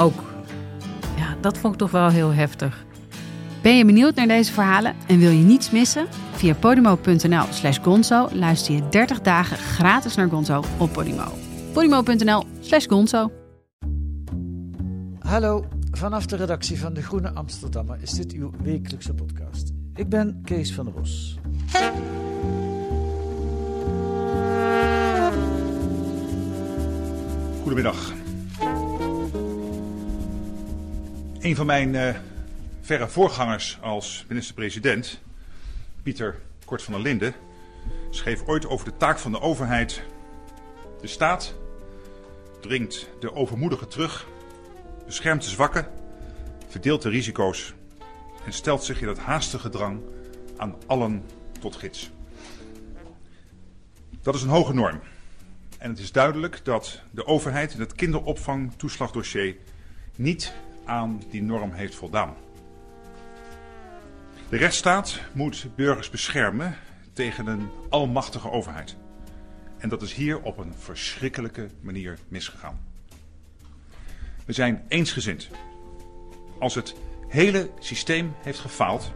Ook. Ja, dat vond ik toch wel heel heftig. Ben je benieuwd naar deze verhalen en wil je niets missen? Via podimo.nl slash gonzo luister je 30 dagen gratis naar Gonzo op Podimo. podimo.nl slash gonzo Hallo, vanaf de redactie van De Groene Amsterdammer is dit uw wekelijkse podcast. Ik ben Kees van der Bos. Goedemiddag. Een van mijn uh, verre voorgangers als minister-president, Pieter Kort van der Linden, schreef ooit over de taak van de overheid. De staat dringt de overmoedigen terug, beschermt de zwakken, verdeelt de risico's en stelt zich in het haastige drang aan allen tot gids. Dat is een hoge norm. En het is duidelijk dat de overheid in het kinderopvangtoeslagdossier niet aan die norm heeft voldaan. De rechtsstaat moet burgers beschermen tegen een almachtige overheid. En dat is hier op een verschrikkelijke manier misgegaan. We zijn eensgezind. Als het hele systeem heeft gefaald,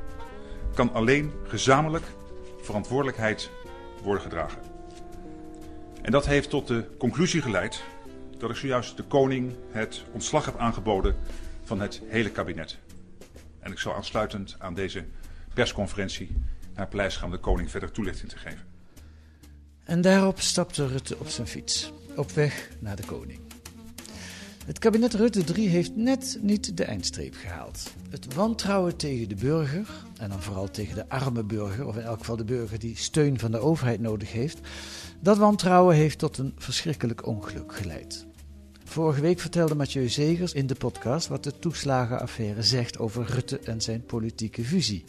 kan alleen gezamenlijk verantwoordelijkheid worden gedragen. En dat heeft tot de conclusie geleid dat ik zojuist de koning het ontslag heb aangeboden van het hele kabinet. En ik zal aansluitend aan deze persconferentie naar Paleis gaan de koning verder toelichting te geven. En daarop stapte Rutte op zijn fiets, op weg naar de koning. Het kabinet Rutte 3 heeft net niet de eindstreep gehaald. Het wantrouwen tegen de burger, en dan vooral tegen de arme burger, of in elk geval de burger die steun van de overheid nodig heeft, dat wantrouwen heeft tot een verschrikkelijk ongeluk geleid. Vorige week vertelde Mathieu Zegers in de podcast wat de toeslagenaffaire zegt over Rutte en zijn politieke visie.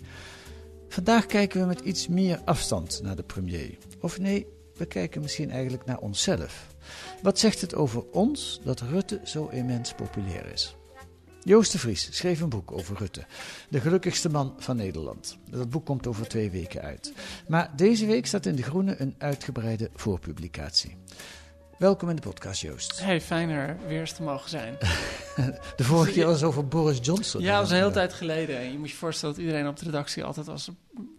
Vandaag kijken we met iets meer afstand naar de premier. Of nee, we kijken misschien eigenlijk naar onszelf. Wat zegt het over ons dat Rutte zo immens populair is? Joost de Vries schreef een boek over Rutte, de gelukkigste man van Nederland. Dat boek komt over twee weken uit. Maar deze week staat in De Groene een uitgebreide voorpublicatie. Welkom in de podcast, Joost. Hey, fijn er weer eens te mogen zijn. de vorige keer was over Boris Johnson. Ja, dat was een hele tijd geleden. En je moet je voorstellen dat iedereen op de redactie altijd was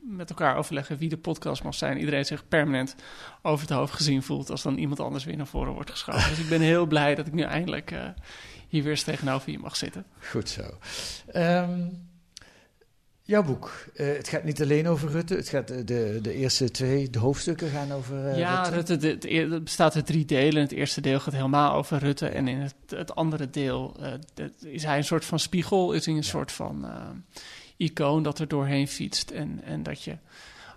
met elkaar overleggen wie de podcast mag zijn. Iedereen zich permanent over het hoofd gezien voelt als dan iemand anders weer naar voren wordt geschoven. dus ik ben heel blij dat ik nu eindelijk uh, hier weer eens tegenover je mag zitten. Goed zo. Um, Jouw boek. Uh, het gaat niet alleen over Rutte. Het gaat de, de eerste twee de hoofdstukken gaan over uh, ja, Rutte. Rutte het, het bestaat uit drie delen. Het eerste deel gaat helemaal over Rutte. En in het, het andere deel uh, is hij een soort van spiegel. Is hij een ja. soort van icoon dat er doorheen fietst. En, en dat je,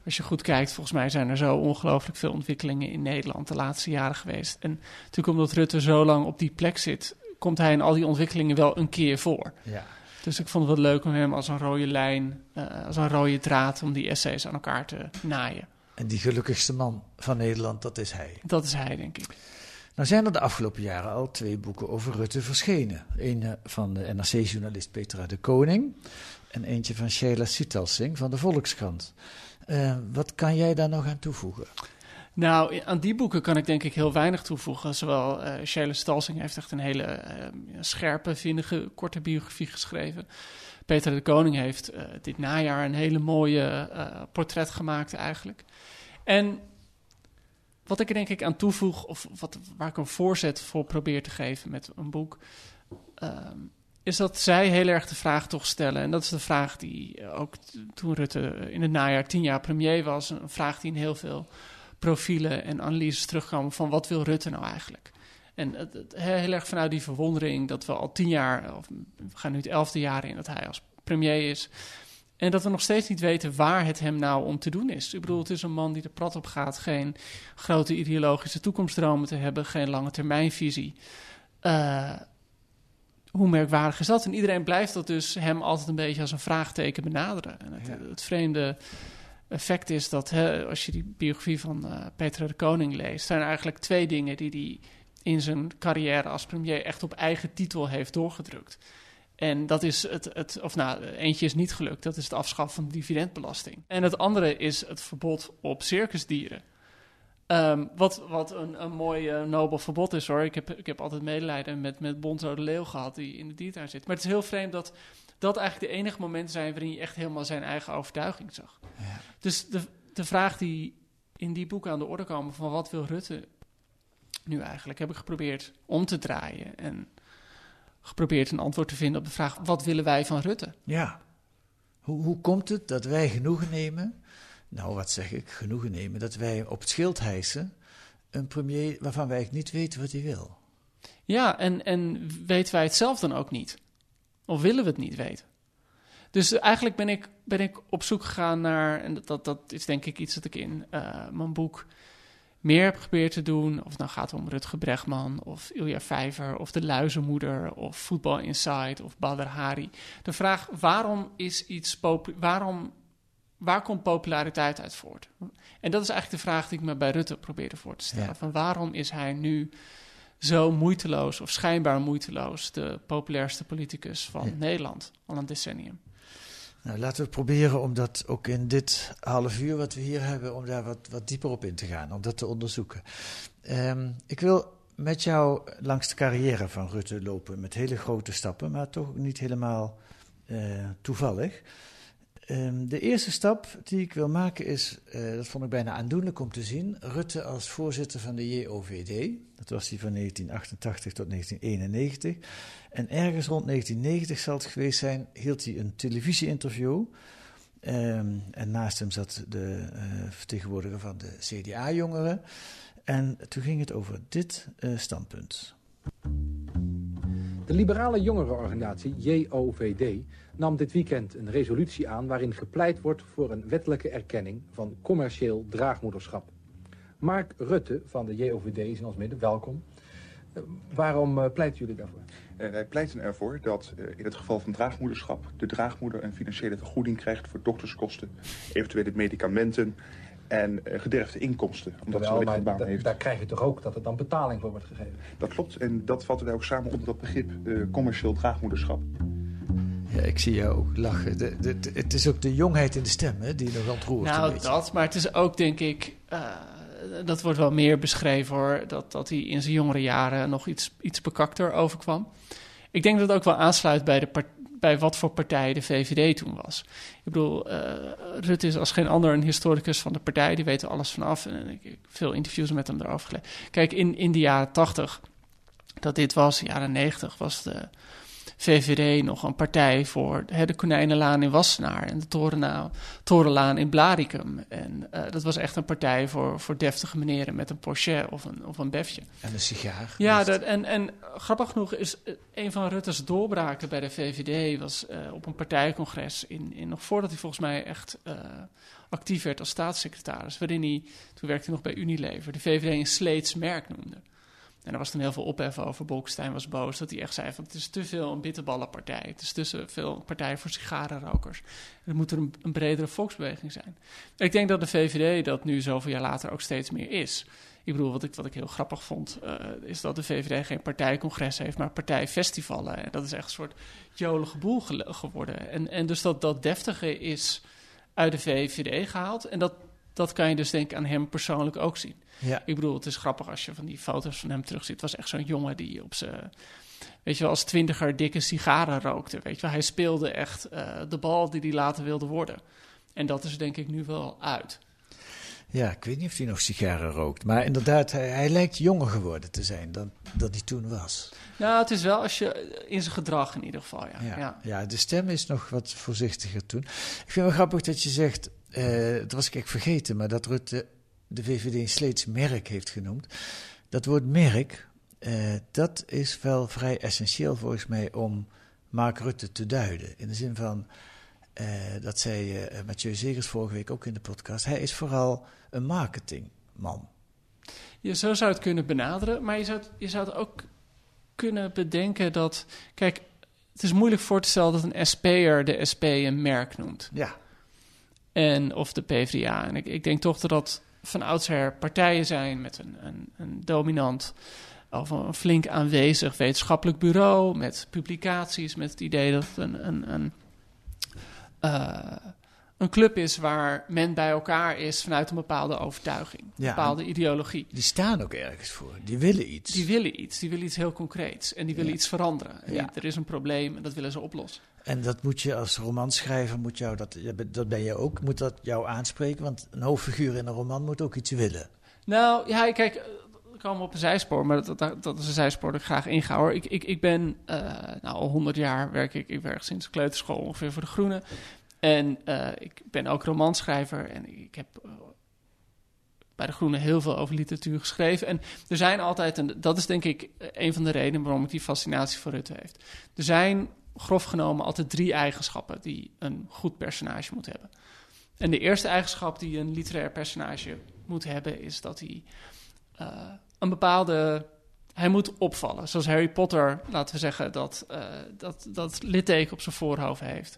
als je goed kijkt, volgens mij zijn er zo ongelooflijk veel ontwikkelingen in Nederland de laatste jaren geweest. En natuurlijk omdat Rutte zo lang op die plek zit, komt hij in al die ontwikkelingen wel een keer voor. Ja. Dus ik vond het wel leuk om hem als een rode lijn, uh, als een rode draad, om die essays aan elkaar te naaien. En die gelukkigste man van Nederland, dat is hij. Dat is hij, denk ik. Nou zijn er de afgelopen jaren al twee boeken over Rutte verschenen. Eén van de NRC-journalist Petra de Koning en eentje van Sheila Sitelsing van de Volkskrant. Uh, wat kan jij daar nog aan toevoegen? Nou, aan die boeken kan ik denk ik heel weinig toevoegen. Zowel uh, Stalsing heeft echt een hele uh, scherpe, vinnige, korte biografie geschreven. Peter de Koning heeft uh, dit najaar een hele mooie portret gemaakt eigenlijk. En wat ik er denk ik aan toevoeg, of wat, waar ik een voorzet voor probeer te geven met een boek... is dat zij heel erg de vraag toch stellen. En dat is de vraag die ook toen Rutte in het najaar tien jaar premier was... een vraag die in heel veel profielen en analyses terugkomen van wat wil Rutte nou eigenlijk? En het, het, heel erg vanuit die verwondering dat we al tien jaar, of we gaan nu het elfde jaar in dat hij als premier is. En dat we nog steeds niet weten waar het hem nou om te doen is. Ik bedoel, het is een man die de prat op gaat, geen grote ideologische toekomstdromen te hebben, geen lange termijnvisie. Uh, hoe merkwaardig is dat? En iedereen blijft dat dus hem altijd een beetje als een vraagteken benaderen. En het, Ja. het vreemde effect is dat als je die biografie van eh, Peter de Koning leest, zijn er eigenlijk twee dingen die hij in zijn carrière als premier echt op eigen titel heeft doorgedrukt. En dat is het, het, of nou, eentje is niet gelukt, dat is het afschaffen van de dividendbelasting. En het andere is het verbod op circusdieren. Ehm, wat wat een, een mooi eh, nobel verbod is hoor. Ik heb, ik heb altijd medelijden met, met Bonzo de Leeuw gehad die in de diertuin zit. Maar het is heel vreemd dat dat eigenlijk de enige momenten zijn waarin je echt helemaal zijn eigen overtuiging zag. Ja. Dus de, de vraag die in die boeken aan de orde komen van wat wil Rutte nu eigenlijk, heb ik geprobeerd om te draaien. En geprobeerd een antwoord te vinden op de vraag, wat willen wij van Rutte? Ja. Hoe, hoe komt het dat wij genoegen nemen, nou wat zeg ik, genoegen nemen, dat wij op het schild hijsen een premier waarvan wij niet weten wat hij wil? Ja, en, en weten wij het zelf dan ook niet? Of willen we het niet weten? Dus eigenlijk ben ik, ben ik op zoek gegaan naar, en dat, dat, dat is denk ik iets dat ik in eh, mijn boek meer heb geprobeerd te doen. Of het nou gaat om Rutger Bregman, of Ilja Vijver, of De Luizenmoeder, of Voetbal Inside, of Badr Hari. De vraag, waarom is iets waarom, waar komt populariteit uit voort? En dat is eigenlijk de vraag die ik me bij Rutte probeerde voor te stellen. Ja. Van waarom is hij nu zo moeiteloos, of schijnbaar moeiteloos, de populairste politicus van Ja. Nederland al een decennium? Nou, laten we proberen om dat ook in dit half uur wat we hier hebben, om daar wat, wat dieper op in te gaan, om dat te onderzoeken. Ehm, ik wil met jou langs de carrière van Rutte lopen met hele grote stappen, maar toch niet helemaal eh, toevallig. Ehm, de eerste stap die ik wil maken is, eh, dat vond ik bijna aandoenlijk om te zien, Rutte als voorzitter van de JOVD. Dat was hij van 1988 tot 1991. En ergens rond 1990 zal het geweest zijn, hield hij een televisieinterview. Ehm, en naast hem zat de eh, vertegenwoordiger van de CDA-jongeren. En toen ging het over dit eh, standpunt. De liberale jongerenorganisatie JOVD nam dit weekend een resolutie aan waarin gepleit wordt voor een wettelijke erkenning van commercieel draagmoederschap. Mark Rutte van de JOVD is in ons midden, welkom. Eh, waarom eh, pleiten jullie daarvoor? Eh, wij pleiten ervoor dat in het geval van draagmoederschap de draagmoeder een financiële vergoeding krijgt voor dokterskosten, eventuele medicamenten en eh, gederfde inkomsten, omdat ze een baan heeft. daar krijg je toch ook dat er dan betaling voor wordt gegeven? Dat klopt en dat vatten wij ook samen onder dat begrip eh, commercieel draagmoederschap. Ja, ik zie jou ook lachen. De, de, de- het is ook de jongheid in de stem hè, die nog ontroert. Nou, dat, maar het is ook, denk ik, eh, dat wordt wel meer beschreven hoor, dat, dat hij in zijn jongere jaren nog iets, iets bekakter overkwam. Ik denk dat het ook wel aansluit bij, de part- bij wat voor partij de VVD toen was. Ik bedoel, eh Rutte is als geen ander een historicus van de partij, die weet er alles vanaf. En ik heb veel interviews met hem erover gelezen. Kijk, in, in de jaren 80, dat dit was, jaren 90, was de VVD nog een partij voor hè, de Konijnenlaan in Wassenaar en de Torenlaan, Torenlaan in Blaricum. En eh, dat was echt een partij voor, voor deftige meneren met een Porsche of een, of een Befje. En een sigaar. Ja, dat, en, en grappig genoeg is eh, een van Rutte's doorbraken bij de VVD was eh, op een partijcongres in, in nog voordat hij volgens mij echt actief werd als staatssecretaris, waarin hij, toen werkte hij nog bij Unilever, de VVD een Sleets merk noemde. En er was toen heel veel ophef over. Bolkestein was boos dat hij echt zei van het is te veel een bitterballenpartij. Het is te veel een partij voor sigarenrokers. Er moet er een, bredere volksbeweging zijn. Ik denk dat de VVD dat nu zoveel jaar later ook steeds meer is. Ik bedoel, wat ik, wat ik heel grappig vond, eh, is dat de VVD geen partijcongres heeft, maar partijfestivalen. En dat is echt een soort jolige boel geworden. En, en dus dat, dat deftige is uit de VVD gehaald. En dat, dat kan je dus denk ik aan hem persoonlijk ook zien. Ja. Ik bedoel, het is grappig als je van die foto's van hem terugziet. Het was echt zo'n jongen die op zijn, weet je wel, als twintiger dikke sigaren rookte. Weet je wel, hij speelde echt eh, de bal die hij later wilde worden. En dat is denk ik nu wel uit. ja, ik weet niet of hij nog sigaren rookt. Maar inderdaad, hij, hij lijkt jonger geworden te zijn dan dat hij toen was. Nou, het is wel als je in zijn gedrag in ieder geval, ja. Ja, ja. ja. de stem is nog wat voorzichtiger toen. Ik vind het wel grappig dat je zegt, eh dat was ik echt vergeten, maar dat Rutte de VVD een Sleets merk heeft genoemd. Dat woord merk, eh, dat is wel vrij essentieel volgens mij om Mark Rutte te duiden. In de zin van, eh, dat zei Mathieu Zegers vorige week ook in de podcast, hij is vooral een marketingman. Je, zo zou het kunnen benaderen, maar je zou, het- je zou het ook kunnen bedenken dat... Kijk, het is moeilijk voor te stellen dat een SP'er de SP een merk noemt. Ja. En, of de PvdA. En ik, ik denk toch dat dat van oudsher partijen zijn met een, een, een dominant of een flink aanwezig wetenschappelijk bureau met publicaties, met het idee dat het een, een, een, eh, een club is waar men bij elkaar is vanuit een bepaalde overtuiging, een Ja, bepaalde ideologie. Die staan ook ergens voor. Die willen iets. Die willen iets, die willen iets heel concreets en die willen Ja. iets veranderen. En Ja. Er is een probleem en dat willen ze oplossen. En dat moet je als romanschrijver, moet jou dat, dat ben je ook, moet dat jou aanspreken? Want een hoofdfiguur in een roman moet ook iets willen. Nou, ja, kijk, eh, we komen op een zijspoor, maar dat, dat, dat is een zijspoor dat ik graag inga hoor. Ik, ik, ik ben, eh, nou, al honderd jaar werk ik, ik werk sinds kleuterschool ongeveer voor de Groenen. En eh, ik ben ook romanschrijver en ik heb bij de Groenen heel veel over literatuur geschreven. En er zijn altijd, en dat is denk ik een van de redenen waarom ik die fascinatie voor Rutte heeft. Er zijn grof genomen altijd drie eigenschappen die een goed personage moet hebben. En de eerste eigenschap die een literair personage moet hebben is dat hij eh, een bepaalde. Hij moet opvallen. Zoals Harry Potter, laten we zeggen, dat, eh, dat, dat litteken op zijn voorhoofd heeft.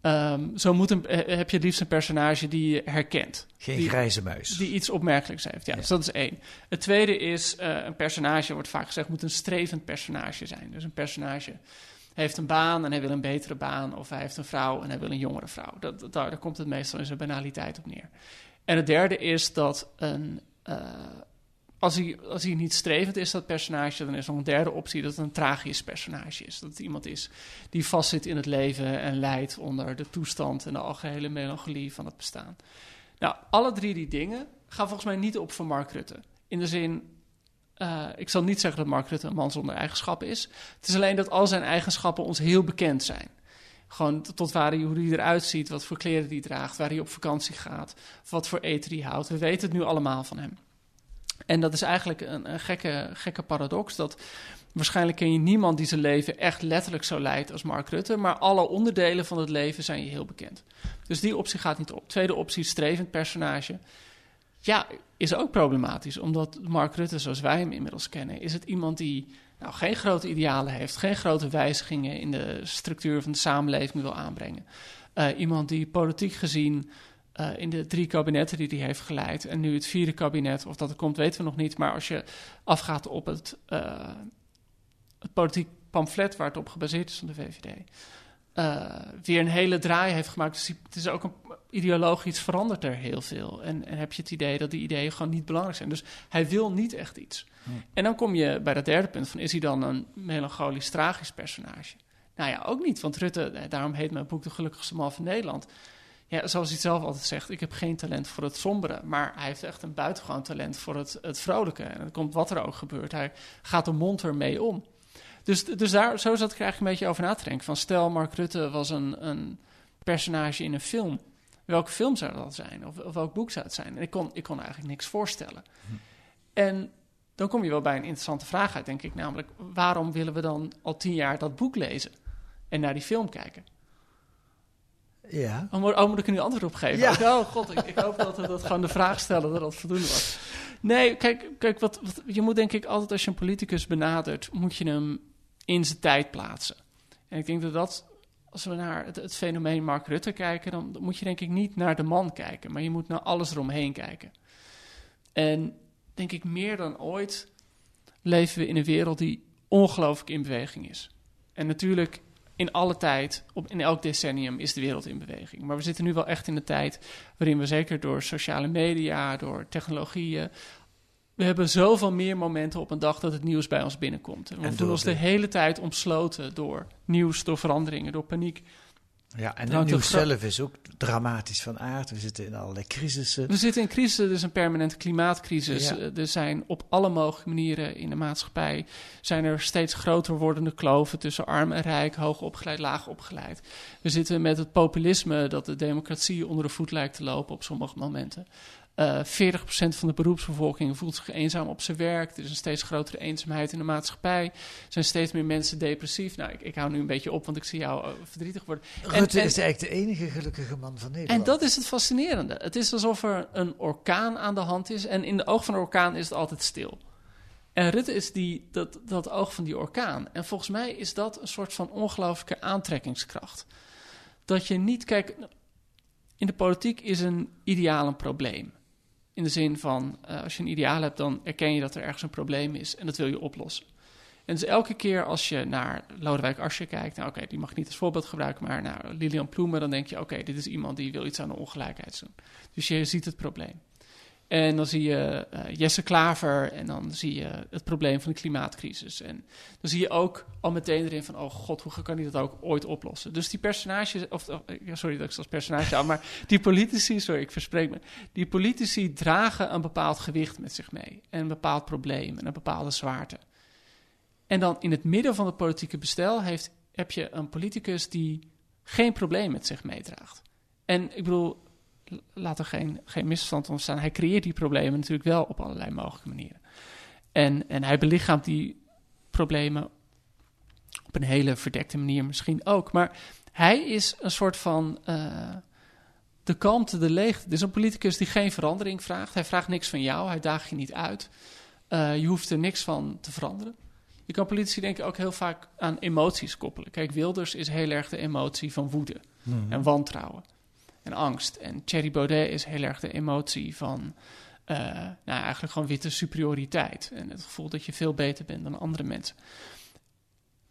Ehm, zo moet een, eh, heb je het liefst een personage die je herkent. Geen Die- grijze muis. Die iets opmerkelijks heeft. Ja, Ja. Dus dat is één. Het tweede is een personage, wordt vaak gezegd, moet een strevend personage zijn. Dus een personage heeft een baan en hij wil een betere baan. Of hij heeft een vrouw en hij wil een jongere vrouw. Dat, daar, daar komt het meestal in zijn banaliteit op neer. En het derde is dat een. eh, als hij, als hij niet strevend is, dat personage, dan is nog een derde optie dat het een tragisch personage is. Dat het iemand is die vastzit in het leven en lijdt onder de toestand en de algehele melancholie van het bestaan. Nou, alle drie die dingen gaan volgens mij niet op voor Mark Rutte. In de zin, eh, ik zal niet zeggen dat Mark Rutte een man zonder eigenschappen is. Het is alleen dat al zijn eigenschappen ons heel bekend zijn. Gewoon tot waar hij, hoe hij eruit ziet, wat voor kleren hij draagt, waar hij op vakantie gaat, wat voor eten hij houdt. We weten het nu allemaal van hem. En dat is eigenlijk een, een gekke, gekke paradox. Dat waarschijnlijk ken je niemand die zijn leven echt letterlijk zo leidt als Mark Rutte. Maar alle onderdelen van het leven zijn je heel bekend. Dus die optie gaat niet op. Tweede optie, strevend personage. Ja, is ook problematisch. Omdat Mark Rutte, zoals wij hem inmiddels kennen, is het iemand die nou, geen grote idealen heeft. Geen grote wijzigingen in de structuur van de samenleving wil aanbrengen. Eh, iemand die politiek gezien eh, in de drie kabinetten die hij heeft geleid. En nu het vierde kabinet, of dat er komt, weten we nog niet. Maar als je afgaat op het, eh, het politiek pamflet waar het op gebaseerd is van de VVD. Eh, weer een hele draai heeft gemaakt. Dus het is ook een, ideologisch verandert er heel veel. En, en heb je het idee dat die ideeën gewoon niet belangrijk zijn. Dus hij wil niet echt iets. En dan kom je bij dat derde punt van... is hij dan een melancholisch, tragisch personage? Nou ja, ook niet. Want Rutte, eh, daarom heet mijn boek De Gelukkigste Man van Nederland... Ja, zoals hij zelf altijd zegt, ik heb geen talent voor het sombere. Maar hij heeft echt een buitengewoon talent voor het, het vrolijke. En dat komt wat er ook gebeurt. Hij gaat de mond ermee om. Dus, dus daar, zo zat ik er eigenlijk een beetje over na te denken. Van stel, Mark Rutte was een, een personage in een film. Welke film zou dat zijn? Of, of welk boek zou het zijn? En ik kon, ik kon eigenlijk niks voorstellen. En dan kom je wel bij een interessante vraag uit, denk ik. Namelijk, waarom willen we dan al tien jaar dat boek lezen? En naar die film kijken? Ja. Oh, moet, oh, moet ik er nu antwoord op geven? Ja. Oh god, ik, ik hoop dat we dat gewoon de vraag stellen dat dat voldoende was. Nee, kijk, kijk wat, wat, je moet denk ik altijd als je een politicus benadert, moet je hem in zijn tijd plaatsen. En ik denk dat dat, als we naar het, het fenomeen Mark Rutte kijken, dan, moet je denk ik niet naar de man kijken, maar je moet naar alles eromheen kijken. En denk ik meer dan ooit leven we in een wereld die ongelooflijk in beweging is. En natuurlijk in alle tijd, op, in elk decennium is de wereld in beweging. Maar we zitten nu wel echt in de tijd waarin we zeker door sociale media, door technologieën, we hebben zoveel meer momenten op een dag dat het nieuws bij ons binnenkomt. En we En voelen ons de hele tijd omsloten door nieuws, door veranderingen, door paniek. Ja, en Nou, het nieuws zelf is ook dramatisch van aard. We zitten in allerlei crisissen. We zitten in crisis, er is een permanente klimaatcrisis. Ja. Eh, Er zijn op alle mogelijke manieren in de maatschappij... zijn er steeds groter wordende kloven tussen arm en rijk... hoog opgeleid, laag opgeleid. We zitten met het populisme dat de democratie onder de voet lijkt te lopen op sommige momenten. Eh 40% van de beroepsbevolking voelt zich eenzaam op zijn werk. Er is een steeds grotere eenzaamheid in de maatschappij. Er zijn steeds meer mensen depressief. Nou, ik, ik hou nu een beetje op, want ik zie jou eh, verdrietig worden. Rutte en- is eigenlijk de enige gelukkige man van Nederland. En dat is het fascinerende. Het is alsof er een orkaan aan de hand is. En in de oog van een orkaan is het altijd stil. En Rutte is die, dat, dat oog van die orkaan. En volgens mij is dat een soort van ongelooflijke aantrekkingskracht. Dat je niet, kijk, in de politiek is een ideaal een probleem. In de zin van, uh, als je een ideaal hebt, dan erken je dat er ergens een probleem is en dat wil je oplossen. En dus elke keer als je naar Lodewijk Asscher kijkt, nou oké, die mag ik niet als voorbeeld gebruiken, maar naar Lilian Ploemen, dan denk je, oké, dit is iemand die wil iets aan de ongelijkheid doen. Dus je ziet het probleem. En dan zie je uh, Jesse Klaver en dan zie je het probleem van de klimaatcrisis. En dan zie je ook al meteen erin van, oh god, hoe kan hij dat ook ooit oplossen? Dus die personages, of, sorry dat ik als personage aan, maar die politici, sorry, ik verspreek me. Die politici dragen een bepaald gewicht met zich mee. En een bepaald probleem en een bepaalde zwaarte. En dan in het midden van het politieke bestel heeft, heb je een politicus die geen probleem met zich meedraagt. En ik bedoel, laat er geen, geen misverstand ontstaan. Hij creëert die problemen natuurlijk wel op allerlei mogelijke manieren. En, en hij belichaamt die problemen op een hele verdekte manier misschien ook. Maar hij is een soort van uh, de kalmte, de leegte. Dit is een politicus die geen verandering vraagt. Hij vraagt niks van jou, hij daagt je niet uit. Uh, je hoeft er niks van te veranderen. Je kan politici denk ik ook heel vaak aan emoties koppelen. Kijk, Wilders is heel erg de emotie van woede hmm. en wantrouwen en angst. En Thierry Baudet is heel erg de emotie van uh, nou, eigenlijk gewoon witte superioriteit. En het gevoel dat je veel beter bent dan andere mensen.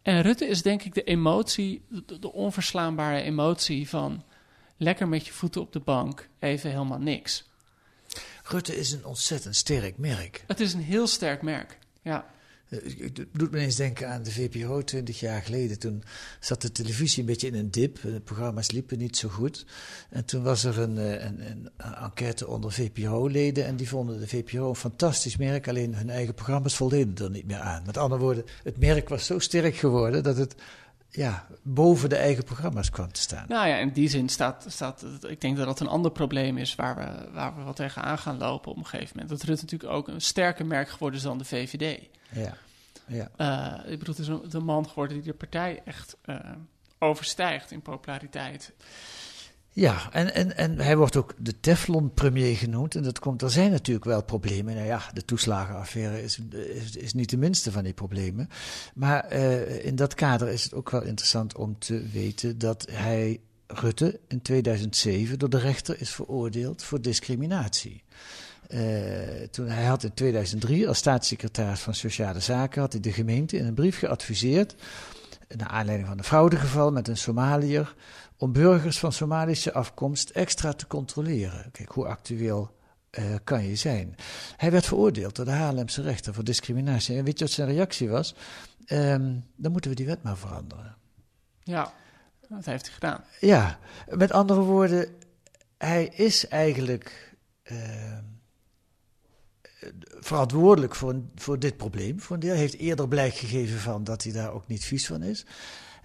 En Rutte is denk ik de emotie, de, de onverslaanbare emotie van lekker met je voeten op de bank, even helemaal niks. Rutte is een ontzettend sterk merk. Het is een heel sterk merk, ja. Het eh, doet me eens denken aan de VPRO 20 jaar geleden. Toen zat de televisie een beetje in een dip. De programma's liepen niet zo goed. En toen was er een, eh, een, een enquête onder VPRO-leden. En die vonden de VPRO een fantastisch merk. Alleen hun eigen programma's voldeden er niet meer aan. Met andere woorden, het merk was zo sterk geworden dat het ja, boven de eigen programma's kwam te staan. Nou ja, in die zin staat, staat ik denk dat dat een ander probleem is waar we, waar we wat tegenaan gaan lopen op een gegeven moment. Dat Rutte natuurlijk ook een sterker merk geworden is dan de VVD. Ja. Ja. Uh, ik bedoel, het is een, man geworden die de partij echt uh, overstijgt in populariteit. Ja, en, en, en hij wordt ook de Teflon-premier genoemd. En dat komt, er zijn natuurlijk wel problemen. Nou ja, de toeslagenaffaire is, is, is niet de minste van die problemen. Maar uh, in dat kader is het ook wel interessant om te weten dat hij, Rutte, in 2007 door de rechter is veroordeeld voor discriminatie. Uh, toen, hij had in 2003 als staatssecretaris van Sociale Zaken had hij de gemeente in een brief geadviseerd, naar aanleiding van een fraudegeval met een Somaliër, om burgers van Somalische afkomst extra te controleren. Kijk, hoe actueel uh, kan je zijn? Hij werd veroordeeld door de Haarlemse rechter voor discriminatie. En weet je wat zijn reactie was? Um, dan moeten we die wet maar veranderen. Ja, dat heeft hij gedaan. Ja, met andere woorden, hij is eigenlijk. Uh, verantwoordelijk voor, voor dit probleem. Voor een deel heeft eerder blijk gegeven van dat hij daar ook niet vies van is.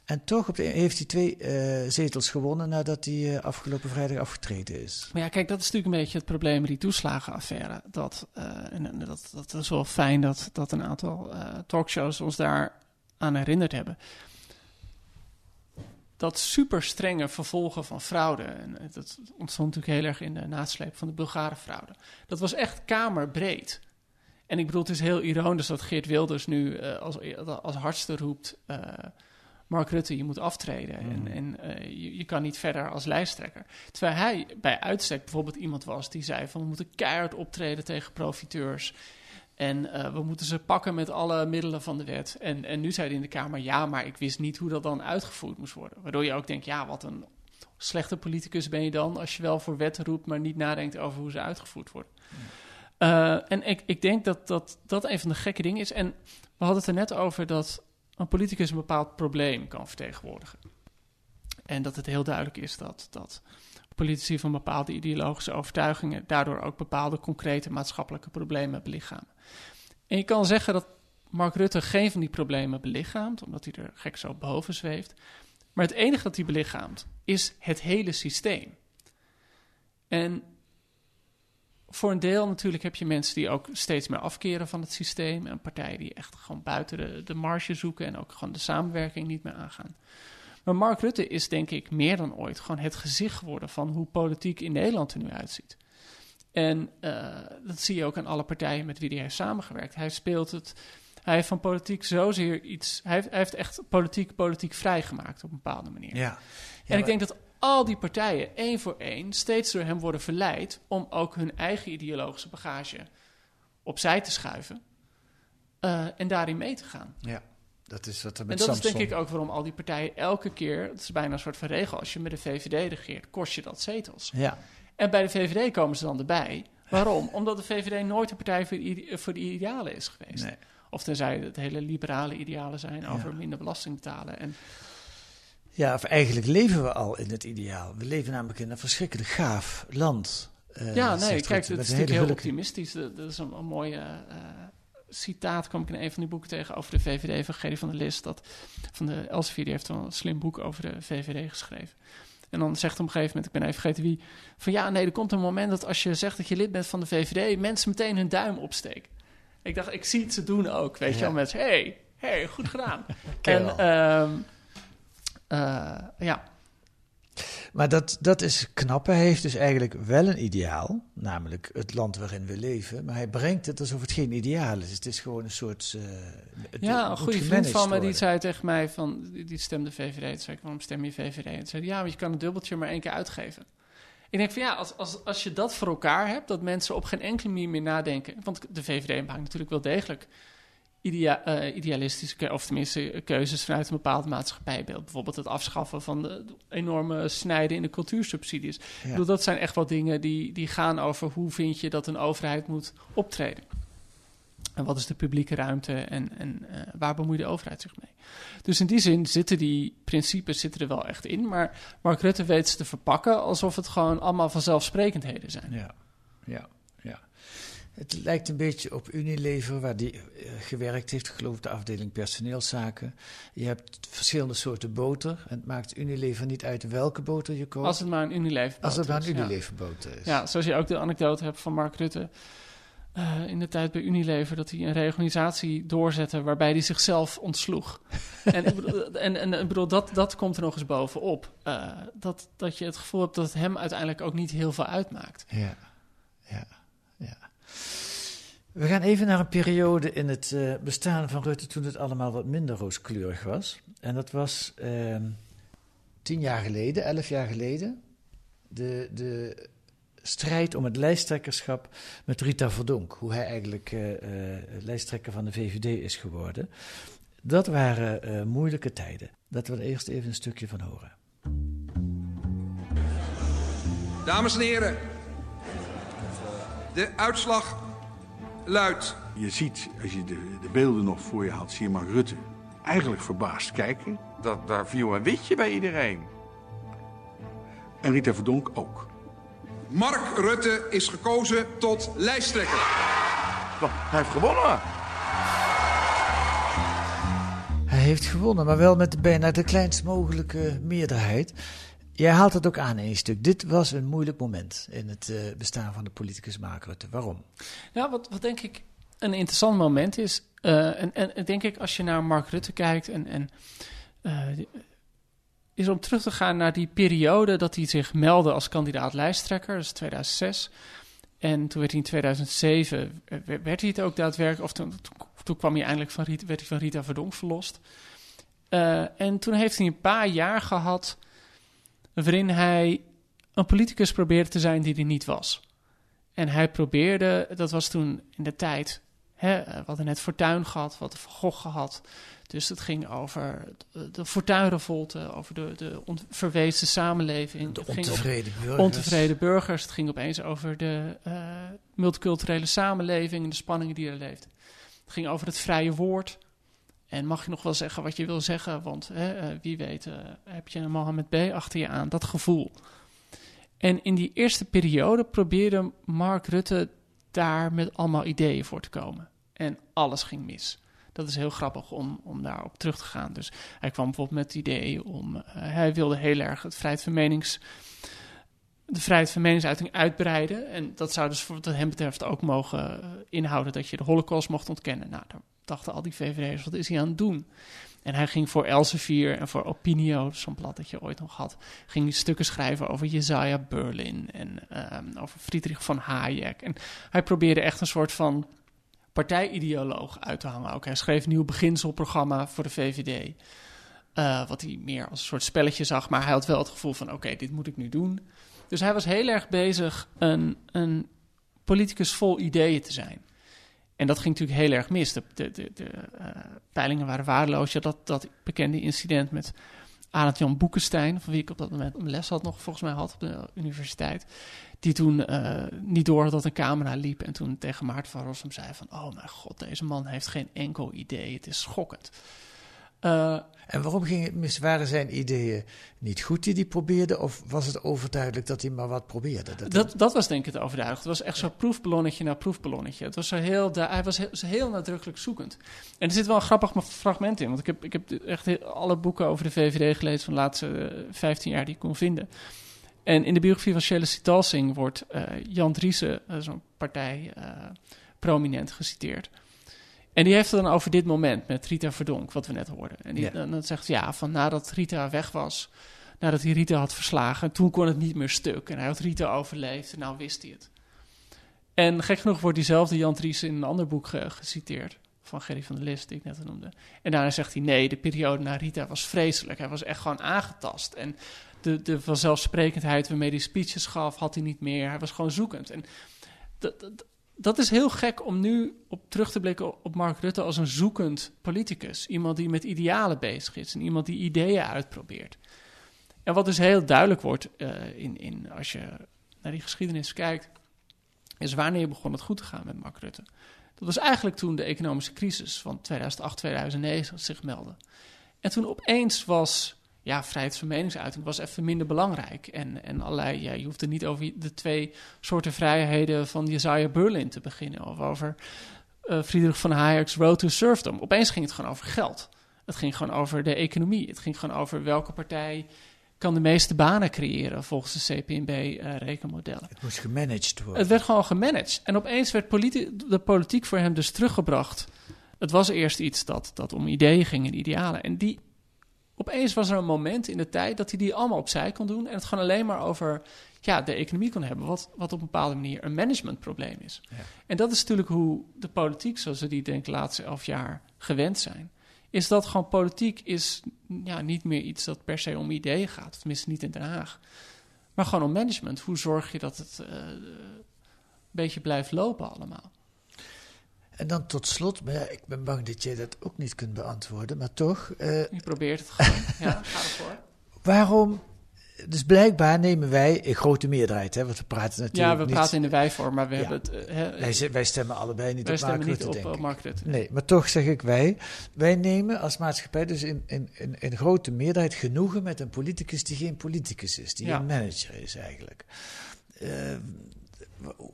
En toch heeft hij twee uh, zetels gewonnen nadat hij uh, afgelopen vrijdag afgetreden is. Maar ja, kijk, dat is natuurlijk een beetje het probleem met die toeslagenaffaire. Dat, uh, en, dat, dat is wel fijn dat, dat een aantal talkshows ons daar aan herinnerd hebben. Dat super strenge vervolgen van fraude, en dat ontstond natuurlijk heel erg in de nasleep van de Bulgare fraude. Dat was echt kamerbreed. En ik bedoel, het is heel ironisch dat Geert Wilders nu als, als hardste roept Mark Rutte, je moet aftreden en, mm. en uh, je, je, kan niet verder als lijsttrekker. Terwijl hij bij uitstek bijvoorbeeld iemand was die zei van we moeten keihard optreden tegen profiteurs. En uh, we moeten ze pakken met alle middelen van de wet. En, en nu zei hij in de Kamer, ja, maar ik wist niet hoe dat dan uitgevoerd moest worden. Waardoor je ook denkt, ja, wat een slechte politicus ben je dan als je wel voor wetten roept, maar niet nadenkt over hoe ze uitgevoerd worden. Uh, en ik, ik denk dat, dat dat een van de gekke dingen is. En we hadden het er net over dat een politicus een bepaald probleem kan vertegenwoordigen. En dat het heel duidelijk is dat, dat politici van bepaalde ideologische overtuigingen daardoor ook bepaalde concrete maatschappelijke problemen belichamen. En je kan zeggen dat Mark Rutte geen van die problemen belichaamt, omdat hij er gek zo boven zweeft. Maar het enige dat hij belichaamt is het hele systeem. En voor een deel natuurlijk heb je mensen die ook steeds meer afkeren van het systeem. En partijen die echt gewoon buiten de, de marge zoeken en ook gewoon de samenwerking niet meer aangaan. Maar Mark Rutte is denk ik meer dan ooit gewoon het gezicht geworden van hoe politiek in Nederland er nu uitziet. En eh, dat zie je ook aan alle partijen met wie hij heeft samengewerkt. Hij speelt het. Hij heeft van politiek zozeer iets. Hij heeft, hij heeft echt politiek, politiek vrijgemaakt op een bepaalde manier. Ja. en ik denk dat al die partijen één voor één steeds door hem worden verleid om ook hun eigen ideologische bagage opzij te schuiven eh, en daarin mee te gaan. Ja, dat is wat er En met dat Samson... is denk ik ook waarom al die partijen elke keer, het is bijna een soort van regel, als je met de VVD regeert, kost je dat zetels. Ja, En bij de VVD komen ze dan erbij. Waarom? Omdat de VVD nooit een partij voor de, voor de idealen is geweest. nee. Of tenzij het hele liberale idealen zijn over Ja. minder belasting betalen. En Ja, of eigenlijk leven we al in het ideaal. We leven namelijk in een verschrikkelijk gaaf land. eh, ja, nee, kijk, het is natuurlijk heel optimistisch. Dat, dat is een, een mooie eh, citaat, kwam ik in een van die boeken tegen over de VVD van Gerry van der List. Dat, van de Elsevier, die heeft wel een slim boek over de VVD geschreven. En dan zegt op een gegeven moment, ik ben even vergeten wie, van ja, nee, er komt een moment dat als je zegt dat je lid bent van de VVD, mensen meteen hun duim opsteken. Ik dacht, ik zie het ze doen ook, weet je wel, mensen, hey, hey, goed gedaan. En ehm, eh, ja, Maar dat, dat is knap. Hij heeft dus eigenlijk wel een ideaal, namelijk het land waarin we leven. Maar hij brengt het alsof het geen ideaal is. Het is gewoon een soort. het Ja, een goede vriend van me die zei tegen mij van, die, stemde VVD. Toen zei ik, waarom stem je VVD? En zei ja, want je kan een dubbeltje maar één keer uitgeven. Ik denk van ja, als, als, als je dat voor elkaar hebt, dat mensen op geen enkele manier meer nadenken. Want de VVD maakt natuurlijk wel degelijk idea, eh, idealistische, of tenminste keuzes vanuit een bepaald maatschappijbeeld. Bijvoorbeeld het afschaffen van de, enorme snijden in de cultuursubsidies. Ik Ja. bedoel, dat zijn echt wel dingen die, die gaan over hoe vind je dat een overheid moet optreden. En wat is de publieke ruimte en, en eh, waar bemoeit de overheid zich mee? Dus in die zin zitten die principes zitten er wel echt in. Maar Mark Rutte weet ze te verpakken alsof het gewoon allemaal vanzelfsprekendheden zijn. Ja, ja. Het lijkt een beetje op Unilever, waar die eh, gewerkt heeft, geloof ik, de afdeling personeelszaken. Je hebt verschillende soorten boter. En het maakt Unilever niet uit welke boter je koopt. Als het maar een Unilever Als het maar een is, ja. Unilever boter is. Ja, zoals je ook de anekdote hebt van Mark Rutte. eh, in de tijd bij Unilever dat hij een reorganisatie doorzette waarbij hij zichzelf ontsloeg. en ik bedoel, en, en, ik bedoel dat, dat komt er nog eens bovenop. Eh, dat, dat je het gevoel hebt dat het hem uiteindelijk ook niet heel veel uitmaakt. Ja, ja, ja. We gaan even naar een periode in het eh, bestaan van Rutte toen het allemaal wat minder rooskleurig was. En dat was ehm, tien jaar geleden, elf jaar geleden. De, de strijd om het lijsttrekkerschap met Rita Verdonk. Hoe hij eigenlijk eh, lijsttrekker van de VVD is geworden. Dat waren moeilijke tijden. Laten we er eerst even een stukje van horen. Dames en heren, de uitslag luidt. Je ziet, als je de, de beelden nog voor je had, zie je Mark Rutte eigenlijk verbaasd kijken. Dat, daar viel een witje bij iedereen. En Rita Verdonk ook. Mark Rutte is gekozen tot lijsttrekker. Hij heeft gewonnen. Hij heeft gewonnen, maar wel met bijna de kleinst mogelijke meerderheid. Jij haalt het ook aan in een stuk. Dit was een moeilijk moment in het eh, bestaan van de politicus Mark Rutte. Waarom? Ja, wat, wat denk ik een interessant moment is. eh, en, en, en denk ik als je naar Mark Rutte kijkt en. en eh, is om terug te gaan naar die periode dat hij zich meldde als kandidaat lijsttrekker, is 2006. En toen werd hij in 2007, eh, werd hij het ook daadwerkelijk, of toen, toen, kwam hij eindelijk van Rita, werd hij van Rita Verdonk verlost. En toen heeft hij een paar jaar gehad waarin hij een politicus probeerde te zijn die hij niet was. En hij probeerde, dat was toen in de tijd, hè, eh, we hadden net Fortuyn gehad, hadden Van Gogh gehad. Dus het ging over de, de Fortuynrevolte, over de, de verwezen samenleving. De ontevreden burgers. ontevreden burgers. Het ging opeens over de eh, multiculturele samenleving en de spanningen die er leeft. Het ging over het vrije woord. En mag je nog wel zeggen wat je wil zeggen, want hè, eh, wie weet eh, heb je een Mohammed B. achter je aan. Dat gevoel. En in die eerste periode probeerde Mark Rutte daar met allemaal ideeën voor te komen. En alles ging mis. Dat is heel grappig om, om daarop terug te gaan. Dus hij kwam bijvoorbeeld met het idee om... eh, hij wilde heel erg het vrijheid van menings... de vrijheid van meningsuiting uitbreiden. En dat zou dus voor wat hem betreft ook mogen inhouden... dat je de holocaust mocht ontkennen. Nou, daar dachten al die VVD'ers, wat is hij aan het doen? En hij ging voor Elsevier en voor Opinio, zo'n blad dat je ooit nog had, ging stukken schrijven over Jezaja Berlin en ehm, over Friedrich von Hayek. En hij probeerde echt een soort van partijideoloog uit te hangen. Ook hij schreef een nieuw beginselprogramma voor de VVD. eh, wat hij meer als een soort spelletje zag, maar hij had wel het gevoel van: oké, dit moet ik nu doen. Dus hij was heel erg bezig een, een politicus vol ideeën te zijn. En dat ging natuurlijk heel erg mis. De, de, de, eh, peilingen waren waardeloos. Ja, dat, dat bekende incident met Arend Jan Boekenstein, van wie ik op dat moment een les had nog volgens mij had op de universiteit. Die toen eh, niet door dat een camera liep en toen tegen Maarten van Rossum zei van... Oh mijn god, deze man heeft geen enkel idee, het is schokkend. Eh, En waarom ging het mis? Waren zijn ideeën niet goed die hij probeerde? Of was het overduidelijk dat hij maar wat probeerde? Dat, Dat, dat was denk ik het overduidelijk. Het was echt zo'n proefballonnetje na proefballonnetje. Het was zo heel, hij was heel, heel nadrukkelijk zoekend. En er zit wel een grappig fragment in. Want ik heb, ik heb echt alle boeken over de VVD gelezen van de laatste eh, 15 jaar die ik kon vinden. En in de biografie van Shelle Sitalsing wordt eh, Jan Driessen, eh, zo'n partij, eh, prominent geciteerd. En die heeft het dan over dit moment met Rita Verdonk, wat we net hoorden. En die, Ja. dan, dan zegt ja, van nadat Rita weg was, nadat hij Rita had verslagen, toen kon het niet meer stuk. En hij had Rita overleefd en nou wist hij het. En gek genoeg wordt diezelfde Jan Dries in een ander boek ge- geciteerd, van Gerry van der List, die ik net noemde. En daarna zegt hij, nee, de periode na Rita was vreselijk. Hij was echt gewoon aangetast. En de, de vanzelfsprekendheid waarmee hij speeches gaf, had hij niet meer. Hij was gewoon zoekend. En dat, dat, dat is heel gek om nu op terug te blikken op Mark Rutte als een zoekend politicus. Iemand die met idealen bezig is en iemand die ideeën uitprobeert. En wat dus heel duidelijk wordt eh, in, in, als je naar die geschiedenis kijkt, is wanneer begon het goed te gaan met Mark Rutte. Dat was eigenlijk toen de economische crisis van 2008, 2009 zich meldde. En toen opeens was ja, vrijheid van meningsuiting was even minder belangrijk. En, en allerlei, ja, je hoefde niet over de twee soorten vrijheden van Jezaja Berlin te beginnen. Of over eh, Friedrich van Hayek's Road to Serfdom. Opeens ging het gewoon over geld. Het ging gewoon over de economie. Het ging gewoon over welke partij kan de meeste banen creëren volgens de CPNB-rekenmodellen. het moest gemanaged worden. Het werd gewoon gemanaged. En opeens werd de politiek voor hem dus teruggebracht. Het was eerst iets dat, dat om ideeën ging en idealen. En die, opeens was er een moment in de tijd dat hij die allemaal opzij kon doen. En het gewoon alleen maar over ja, de economie kon hebben. Wat, wat op een bepaalde manier een managementprobleem is. Ja. En dat is natuurlijk hoe de politiek, zoals we die denk ik de laatste elf jaar gewend zijn. Is dat gewoon politiek is ja, niet meer iets dat per se om ideeën gaat. Tenminste niet in Den Haag. Maar gewoon om management. Hoe zorg je dat het eh, een beetje blijft lopen allemaal? En dan tot slot, maar ja, ik ben bang dat jij dat ook niet kunt beantwoorden, maar toch. eh, Je probeert het gewoon. ja, ga ervoor. waarom? Dus blijkbaar nemen wij een grote meerderheid, hè, want we praten natuurlijk Ja, we niet- praten in de wij-vorm, maar we Ja. hebben het... eh, hè, Wij, wij stemmen allebei niet wij op Mark stemmen niet Rutte, op eh, ik. Mark Rutte. Nee, maar toch zeg ik wij. Wij nemen als maatschappij dus in, in, in, in grote meerderheid genoegen met een politicus die geen politicus is, die Ja. een manager is eigenlijk. Eh,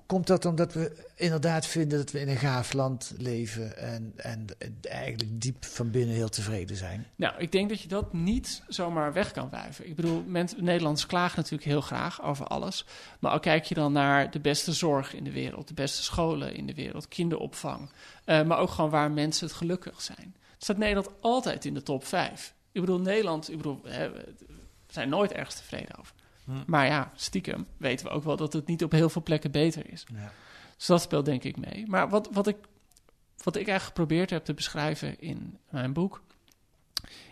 komt dat omdat we inderdaad vinden dat we in een gaaf land leven en, en eigenlijk diep van binnen heel tevreden zijn? Nou, ik denk dat je dat niet zomaar weg kan wuiven. Ik bedoel, mensen, Nederlanders klagen natuurlijk heel graag over alles. Maar al kijk je dan naar de beste zorg in de wereld, de beste scholen in de wereld, kinderopvang. eh, maar ook gewoon waar mensen het gelukkig zijn. Staat Nederland altijd in de top 5. Ik bedoel, Nederland, ik bedoel, we zijn nooit ergens tevreden over. Maar ja, stiekem weten we ook wel dat het niet op heel veel plekken beter is. Ja. Dus dat speelt denk ik mee. Maar wat, wat, ik, wat ik eigenlijk geprobeerd heb te beschrijven in mijn boek,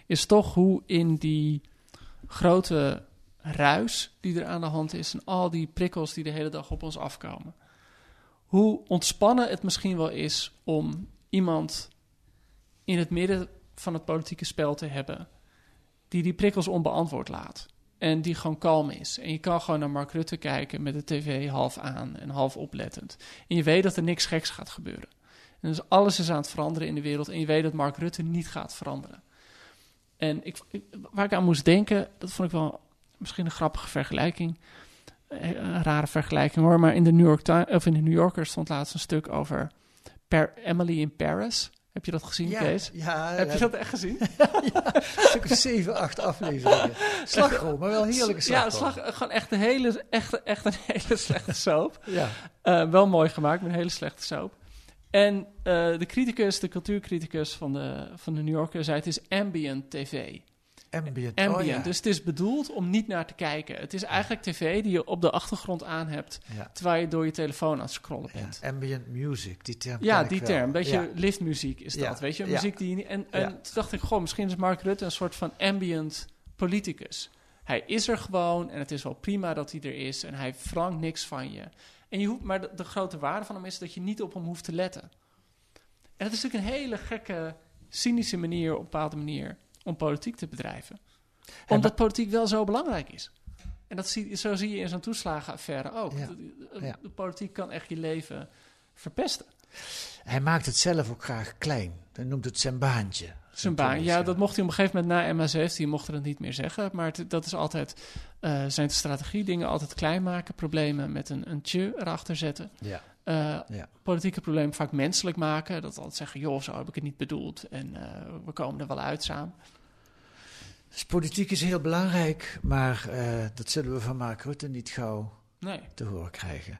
is toch hoe in die grote ruis die er aan de hand is en al die prikkels die de hele dag op ons afkomen, hoe ontspannen het misschien wel is om iemand in het midden van het politieke spel te hebben die die prikkels onbeantwoord laat. En die gewoon kalm is. En je kan gewoon naar Mark Rutte kijken met de tv half aan en half oplettend. En je weet dat er niks geks gaat gebeuren. En dus alles is aan het veranderen in de wereld. En je weet dat Mark Rutte niet gaat veranderen. En ik, waar ik aan moest denken, dat vond ik wel misschien een grappige vergelijking. Eh, Een rare vergelijking hoor. Maar in de New, York of in de New Yorker stond laatst een stuk over per Emily in Paris. Heb je dat gezien, Kees? ja, Heb je dat echt gezien? ja, stuk of zeven, acht afleveringen. Slagroom, maar wel heerlijke Ja, slagroom. slag, gewoon echt een hele, echt, echt een hele slechte soap. Ja. Eh, wel mooi gemaakt, maar een hele slechte soap. En uh, de criticus, de cultuurcriticus van de, van de New Yorker, zei het is ambient tv. Ambient, ambient. Oh, ja. Dus het is bedoeld om niet naar te kijken. Het is eigenlijk tv die je op de achtergrond aan hebt, ja. terwijl je door je telefoon aan het scrollen bent. Ja, ambient music, die term. Ja, die term. Beetje ja. liftmuziek is dat, weet je? Muziek die je En, en toen dacht ik, goh, misschien is Mark Rutte een soort van ambient politicus. Hij is er gewoon en het is wel prima dat hij er is en hij frankt niks van je. En je hoeft, maar de, de, grote waarde van hem is dat je niet op hem hoeft te letten. En dat is natuurlijk een hele gekke, cynische manier, op een bepaalde manier, om politiek te bedrijven. Omdat politiek wel zo belangrijk is. En dat zie, zo zie je in zo'n toeslagenaffaire ook. Ja. De, de- Ja. de politiek kan echt je leven verpesten. Hij maakt het zelf ook graag klein. Hij noemt het zijn baantje. Zijn baan. Ja, dat mocht hij op een gegeven moment na MH17 mocht er het niet meer zeggen. Maar het- dat is altijd eh, zijn strategie. Dingen altijd klein maken. Problemen met een, een tje erachter zetten. Ja. Eh, Ja. Politieke problemen vaak menselijk maken. Dat altijd zeggen, joh, zo heb ik het niet bedoeld. En eh, we komen er wel uit samen. Dus politiek is heel belangrijk, maar eh, dat zullen we van Mark Rutte niet gauw Nee. te horen krijgen.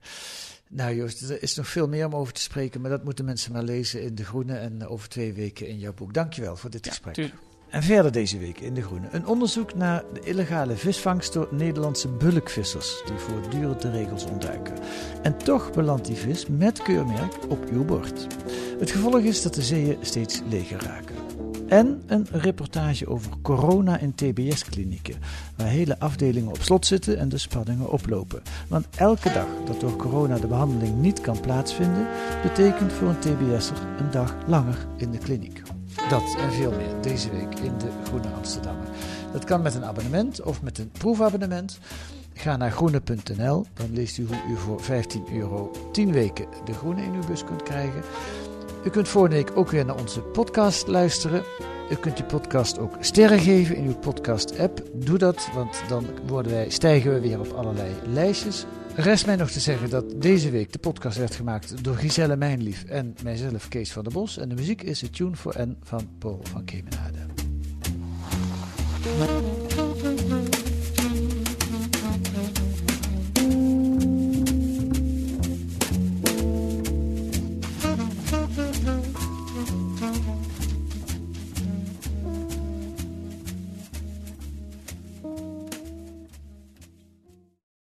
Nou Joost, er is nog veel meer om over te spreken, maar dat moeten mensen maar lezen in De Groene en over twee weken in jouw boek. Dankjewel voor dit gesprek. tuurlijk. En verder deze week in De Groene. Een onderzoek naar de illegale visvangst door Nederlandse bulkvissers die voortdurend de regels ontduiken. En toch belandt die vis met keurmerk op uw bord. Het gevolg is dat de zeeën steeds leger raken. En een reportage over corona in TBS-klinieken, waar hele afdelingen op slot zitten en de spanningen oplopen. Want elke dag dat door corona de behandeling niet kan plaatsvinden, betekent voor een TBS'er een dag langer in de kliniek. Dat en veel meer deze week in de Groene Amsterdammer. Dat kan met een abonnement of met een proefabonnement. Ga naar groene.nl, dan leest u hoe u voor 15 euro 10 weken de Groene in uw bus kunt krijgen. U kunt volgende week ook weer naar onze podcast luisteren. U kunt die podcast ook sterren geven in uw podcast-app. Doe dat, want dan worden wij, stijgen we weer op allerlei lijstjes. Rest mij nog te zeggen dat deze week de podcast werd gemaakt door Giselle Mijnlief en mijzelf Kees van der Bos. En de muziek is A Tune for N van Paul van Kemenade.